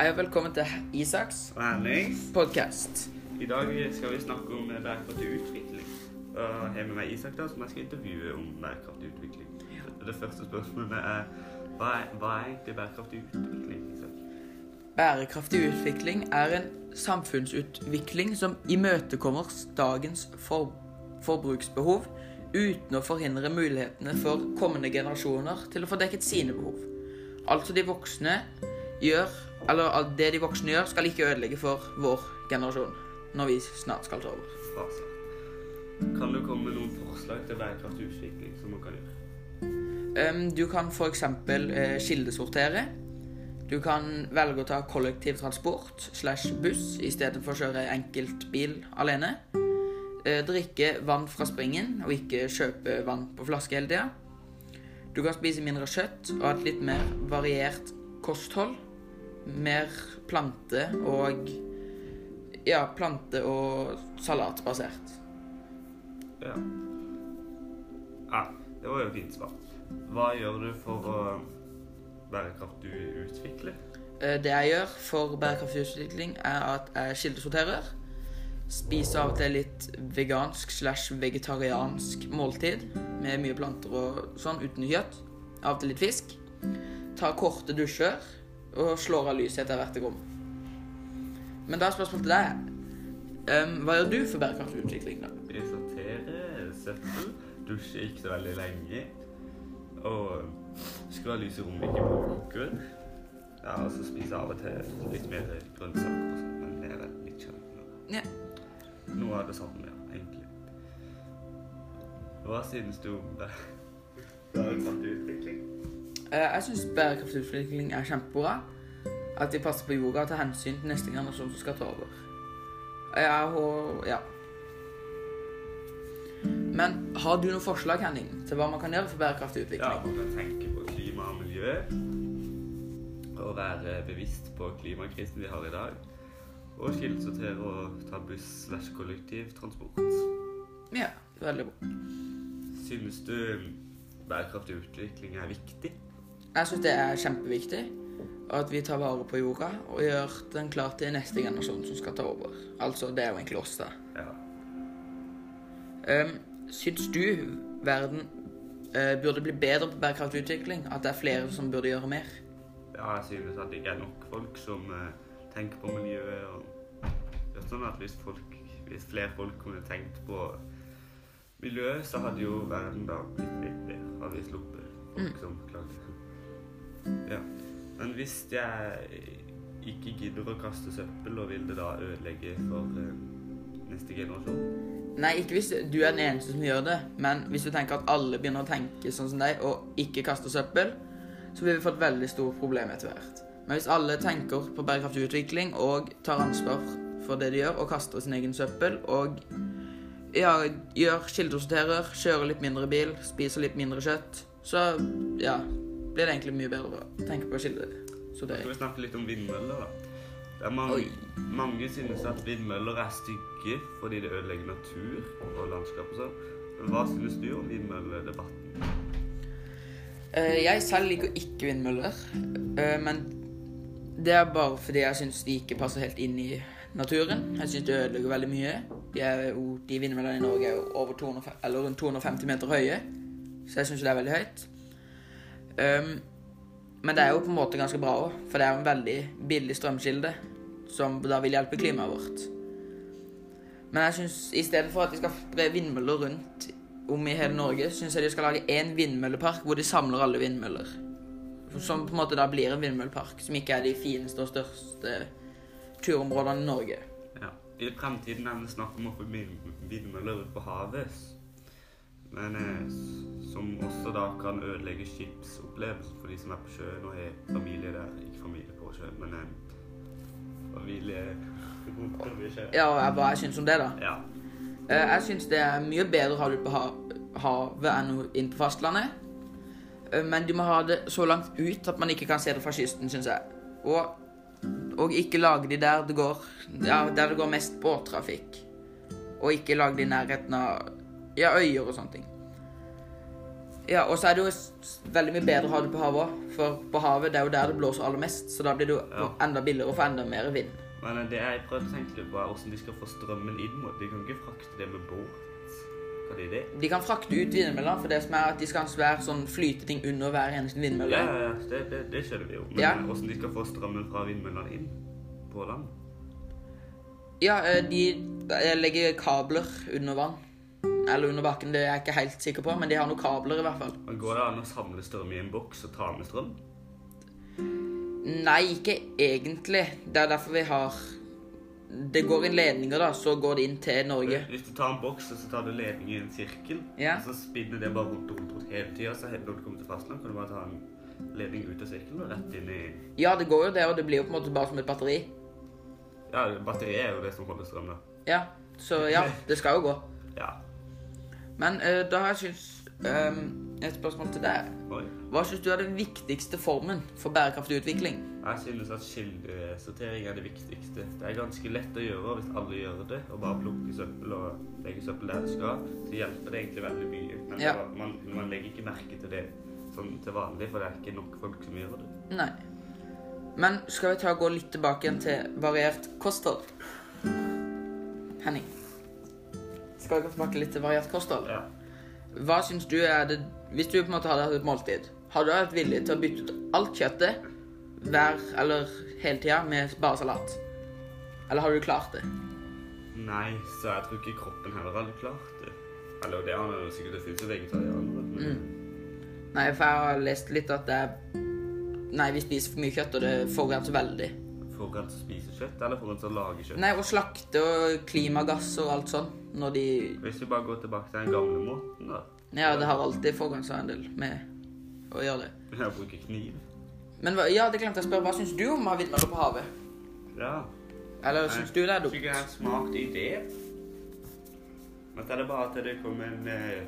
Hei og velkommen til Isaks podkast. i dag skal vi snakke om bærekraftig utvikling. Og jeg har med meg Isak, da, som jeg skal intervjue om bærekraftig utvikling. Det første spørsmålet er hva er, hva er egentlig bærekraftig utvikling? Isak? Bærekraftig utvikling er en samfunnsutvikling som imøtekommer dagens for forbruksbehov uten å forhindre mulighetene for kommende generasjoner til å få dekket sine behov. Altså de voksne gjør Eller det de voksne gjør, skal ikke ødelegge for vår generasjon når vi snart skal ta over. Altså. Kan du komme med noen forslag til bærekraftig utvikling som man kan gjøre? Um, du kan f.eks. Uh, kildesortere. Du kan velge å ta kollektivtransport slash buss i stedet for å kjøre enkeltbil alene. Uh, drikke vann fra springen og ikke kjøpe vann på flaske hele tida. Du kan spise mindre kjøtt og ha et litt mer variert kosthold. Mer plante og Ja, plante- og salatbasert. Ja. ja. Det var jo fint svar. Hva gjør du for å bærekraftig utvikle? Eh, Det jeg gjør for bærekraftig utvikling, er at jeg kildesorterer. Spiser av og til litt vegansk slash vegetariansk måltid med mye planter og sånn, uten kjøtt. Av og til litt fisk. Tar korte dusjer og slår av lyset etter hvert rom. Men da er spørsmålet til deg um, Hva gjør du for bærekraftig utvikling, da? Jeg sorterer søppel, dusjer ikke så veldig lenge. Og skrur av lyset i rommet, ikke bruker. Ja, og så spiser jeg av og til litt mer grønnsaker og sånn, men det er veldig litt kjent. Ja. Noe av det samme, ja, egentlig. Hva synes du om det? bærekraftig utvikling? Eh, Jeg syns bærekraftig utvikling er kjempebra. At de passer på jorda og tar hensyn til neste generasjon som skal ta over. Jeg har Ja. Men har du noen forslag, Henning, til hva man kan gjøre for bærekraftig utvikling? Ja, man tenke på klima og miljø. Og være bevisst på klimakrisen vi har i dag. Og kildesortere og ta buss slash kollektivtransport. Ja, veldig bra. Synes du bærekraftig utvikling er viktig? Jeg syns det er kjempeviktig at vi tar vare på jorda og gjør den klar til neste generasjon som skal ta over. Altså, det er jo egentlig oss, da. Ja. Um, syns du verden uh, burde bli bedre på bærekraftig utvikling? At det er flere som burde gjøre mer? ja, jeg synes at det ikke er nok folk som uh, tenker på miljøet. og det er sånn at hvis, folk, hvis flere folk kunne tenkt på miljøet, så hadde jo verden da blitt litt bedre. Hadde vi sluppet folk som klager. Ja. Men hvis jeg ikke gidder å kaste søppel, og vil det da ødelegge for eh, neste generasjon? Nei, ikke hvis du er den eneste som gjør det, men hvis du tenker at alle begynner å tenke sånn som deg og ikke kaster søppel, så vil vi få et veldig stort problem etter hvert. Men hvis alle tenker på bærekraftig utvikling og tar ansvar for det de gjør, og kaster sin egen søppel, og ja, gjør kildesorterer, kjører litt mindre bil, spiser litt mindre kjøtt, så ja, blir det egentlig mye bedre å tenke på Skal kildesortering. vi snakke litt om vindmøller, da? Det er mange, Oi. mange synes at vindmøller er stygge fordi det ødelegger natur og landskap og sånn. Men hva synes du om vindmølledebatten? Eh, Jeg selv liker ikke vindmøller, eh, men det er bare fordi jeg syns de ikke passer helt inn i naturen. Jeg syns de ødelegger veldig mye. De, jo, de vindmøllene i Norge er jo over 200, eller rundt 250 meter høye, så jeg syns det er veldig høyt. Um, men det er jo på en måte ganske bra òg, for det er en veldig billig strømkilde som da vil hjelpe klimaet vårt. Men jeg syns i stedet for at de skal spre vindmøller rundt om i hele Norge, syns jeg de skal lage én vindmøllepark hvor de samler alle vindmøller. Som på en måte da blir en vindmøllepark, som ikke er de fineste og største turområdene i Norge. Ja. I fremtiden er det snakk om å få vindmøller ut på havet. Men eh, som også da kan ødelegge skipsopplevelsen for de som er på sjøen og har familie der. Ikke familie på sjøen, men en familie. Ja, hva jeg syns om det, da. Ja. Eh, Jeg syns det er mye bedre å ha det ute på havet enn inn på fastlandet. Eh, Men de må ha det så langt ut at man ikke kan se det fra kysten, syns jeg. Og, og ikke lage de der det går Ja, der det går mest båttrafikk. Og ikke lage de i nærheten av ja, øyer og sånne ting. Ja, og så er det jo veldig mye bedre å ha det på havet òg. For på havet det er jo der det blåser aller mest, så da blir det jo Ja. enda billigere å få enda mer vind. Men eh, det jeg prøvde å tenke litt på, er hvordan de skal få strømmen inn mot De kan ikke frakte det med båt. Hva er det? De kan frakte ut vindmøller, for det som er at de skal ha en svær sånn flyteting under hver eneste vindmølle. Ja, ja, ja, det, det, det skjønner vi jo. Men Ja. hvordan de skal få strømmen fra vindmøllene inn på land? Ja, eh, de eh, legger kabler under vann. Eller under bakken, det er jeg ikke helt sikker på, men de har noen kabler i hvert fall. Men Går det an å samle strøm i en boks og ta med strøm? Nei, ikke egentlig. Det er derfor vi har Det går inn ledninger, da, så går det inn til Norge. Hvis du tar en boks og så tar du ledning i en sirkel, Ja. og så spinner det bare rundt og rundt, rundt hele tida, så når du kommer til fastland, kan du bare ta en ledning ut av sirkelen og rett inn i Ja, det går jo det, og det blir jo på en måte bare som et batteri. Ja, batteriet er jo det som holder strøm, da. Ja, så ja, det skal jo gå. Ja. Men uh, da har jeg syns Et spørsmål til deg. Oi. Hva syns du er den viktigste formen for bærekraftig utvikling? Jeg synes at kildesortering er det viktigste. Det er ganske lett å gjøre hvis alle gjør det, og bare plukker søppel og legge søppel der det skal. Så hjelper det egentlig veldig mye. Men Ja. man, man legger ikke merke til det sånn til vanlig, for det er ikke nok folk som gjør det. Nei. Men skal vi ta og gå litt tilbake igjen til variert kosthold? Henning. Gå tilbake litt til variert kosthold? Ja. Hva syns du er det Hvis du på en måte hadde hatt et måltid, hadde du vært villig til å bytte ut alt kjøttet hver eller hele tida med bare salat? Eller har du klart det? Nei, så jeg tror ikke kroppen heller hadde klart det. Eller det har jo sikkert det finnes jo Men... Mm. Nei, for jeg har lest litt at det er Nei, vi spiser for mye kjøtt, og det forurenser veldig. Får som spiser kjøtt, eller får som lager kjøtt? Nei, å slakte og klimagass og alt sånn når de Hvis vi bare går tilbake til den gamle måten, da. Ja, det har alltid forgangshandel med å gjøre det. Jeg bruker kniv. Men hva, ja, det glemte jeg å spørre. Hva syns du om å ha vindmøller på havet? Ja. Eller syns du det er Jeg dumt? det er en smart idé. Men det er det bare at det kommer en eh,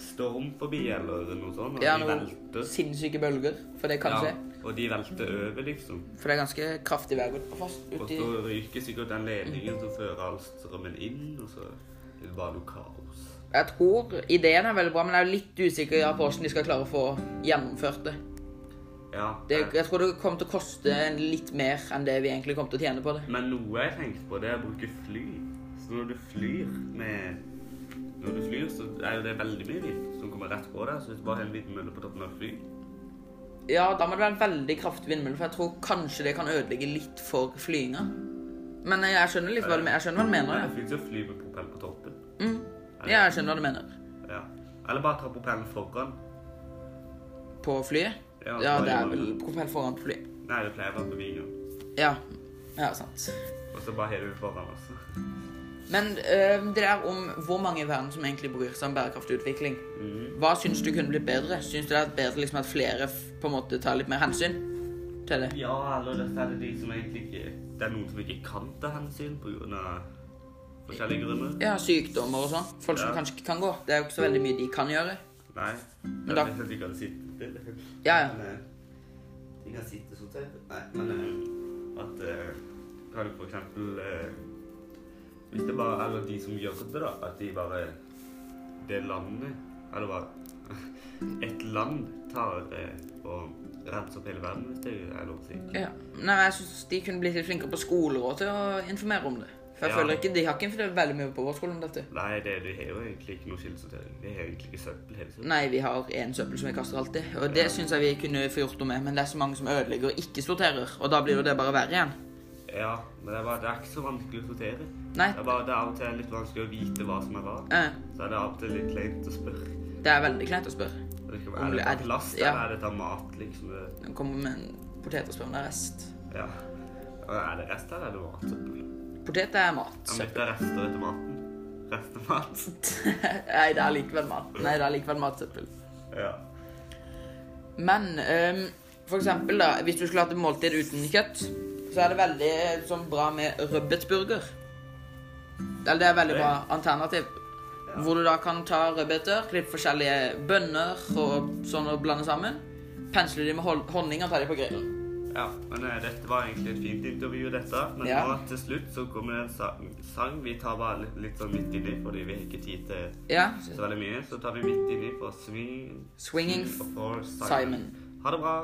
storm forbi eller noe sånt, og Ja, de velter. sinnssyke bølger, for det kan Ja, skje. og de velter over, liksom. For det er ganske kraftig vær og så ryker sikkert den ledningen som fører all strømmen inn, og så er det bare noe kaos. Jeg tror ideen er veldig bra, men jeg er litt usikker på hvordan de skal klare å få gjennomført det. Ja, det. Jeg tror det kommer til å koste litt mer enn det vi egentlig kommer til å tjene på det. Men noe jeg tenkte på, det er å bruke fly. Så når du flyr med Når du flyr, så er jo det veldig mye vind som kommer rett på deg. Så hvis du bare har en vindmølle på toppen av et fly Ja, da må det være en veldig kraftig vindmølle, for jeg tror kanskje det kan ødelegge litt for flyginga. Men jeg skjønner litt hva du, jeg skjønner hva du mener. Det fins jo fly med propell på toppen. Mm. ja, jeg skjønner hva du mener. Ja. Eller bare ta propellen foran. På flyet? Ja, Ja, det er vel propell foran på flyet. Nei, det pleier å være på vingen. Ja. Ja, sant. Og så bare har du foran også. Men øh, det der om hvor mange i verden som egentlig bryr seg om bærekraftig utvikling, Mhm. hva syns du kunne blitt bedre? Syns du det er bedre liksom at flere på en måte tar litt mer hensyn til det? Ja, eller dette er det de som egentlig ikke Det er noen som ikke kan ta hensyn pga. forskjellige grunner. Ja, sykdommer og sånn. Folk som Ja. kanskje ikke kan gå. Det er jo ikke så veldig mye de kan gjøre. Nei. Men Jeg da- at de kan sitte stille. Ja, ja. Men, eh, De kan sitte sortert. Nei, men eh, at eh, Kan du for eksempel eh, Hvis det bare Eller de som gjør det, da. At de bare Det landet Eller bare Et land tar eh, og renser opp hele verden, hvis det er lov å si. Ja. Nei, jeg syns de kunne blitt litt flinkere på skoler og til å informere om det. For jeg Ja. føler ikke De har ikke informert veldig mye på vår skole om dette. Nei, det, de har jo egentlig ikke noe kildesortering. Vi har egentlig ikke søppel hele tiden. Nei, vi har én søppel som vi kaster alltid. Og det syns jeg vi kunne få gjort noe med, men det er så mange som ødelegger og ikke sorterer. Og da blir jo det bare verre igjen. Ja, men det er, bare, det er ikke så vanskelig å sortere. Nei. Det er bare det er av og til litt vanskelig å vite hva som er hva. Eh, Så er det av og til litt kleint å spørre. det er veldig kleint å spørre. Er det er- plast, ja. eller er det ta mat, liksom? Den kommer med en potet og spør om det er rest. Ja. Er det rest, eller er det matsøppel? Potet er mat. Ja, men det er rester etter maten. Restemat. Nei, det er likevel mat. Nei, det er likevel matsøppel. Ja. Men um, for eksempel, da, hvis du skulle hatt et måltid uten kjøtt, så er det veldig sånn bra med rødbetsburger. Eller det er veldig bra alternativ. Hvor du da kan ta rødbeter, klippe forskjellige bønner og sånn og blande sammen. Pensle de med honning og ta de på grillen. Ja, men uh, dette var egentlig et fint intervju, dette. Men Ja. nå til slutt så kommer det en sang, sang. Vi tar bare litt, litt sånn midt inni, fordi vi har ikke tid til Ja. så veldig mye. Så tar vi midt inni for Swing... Swinging for Simon. Simon. Ha det bra.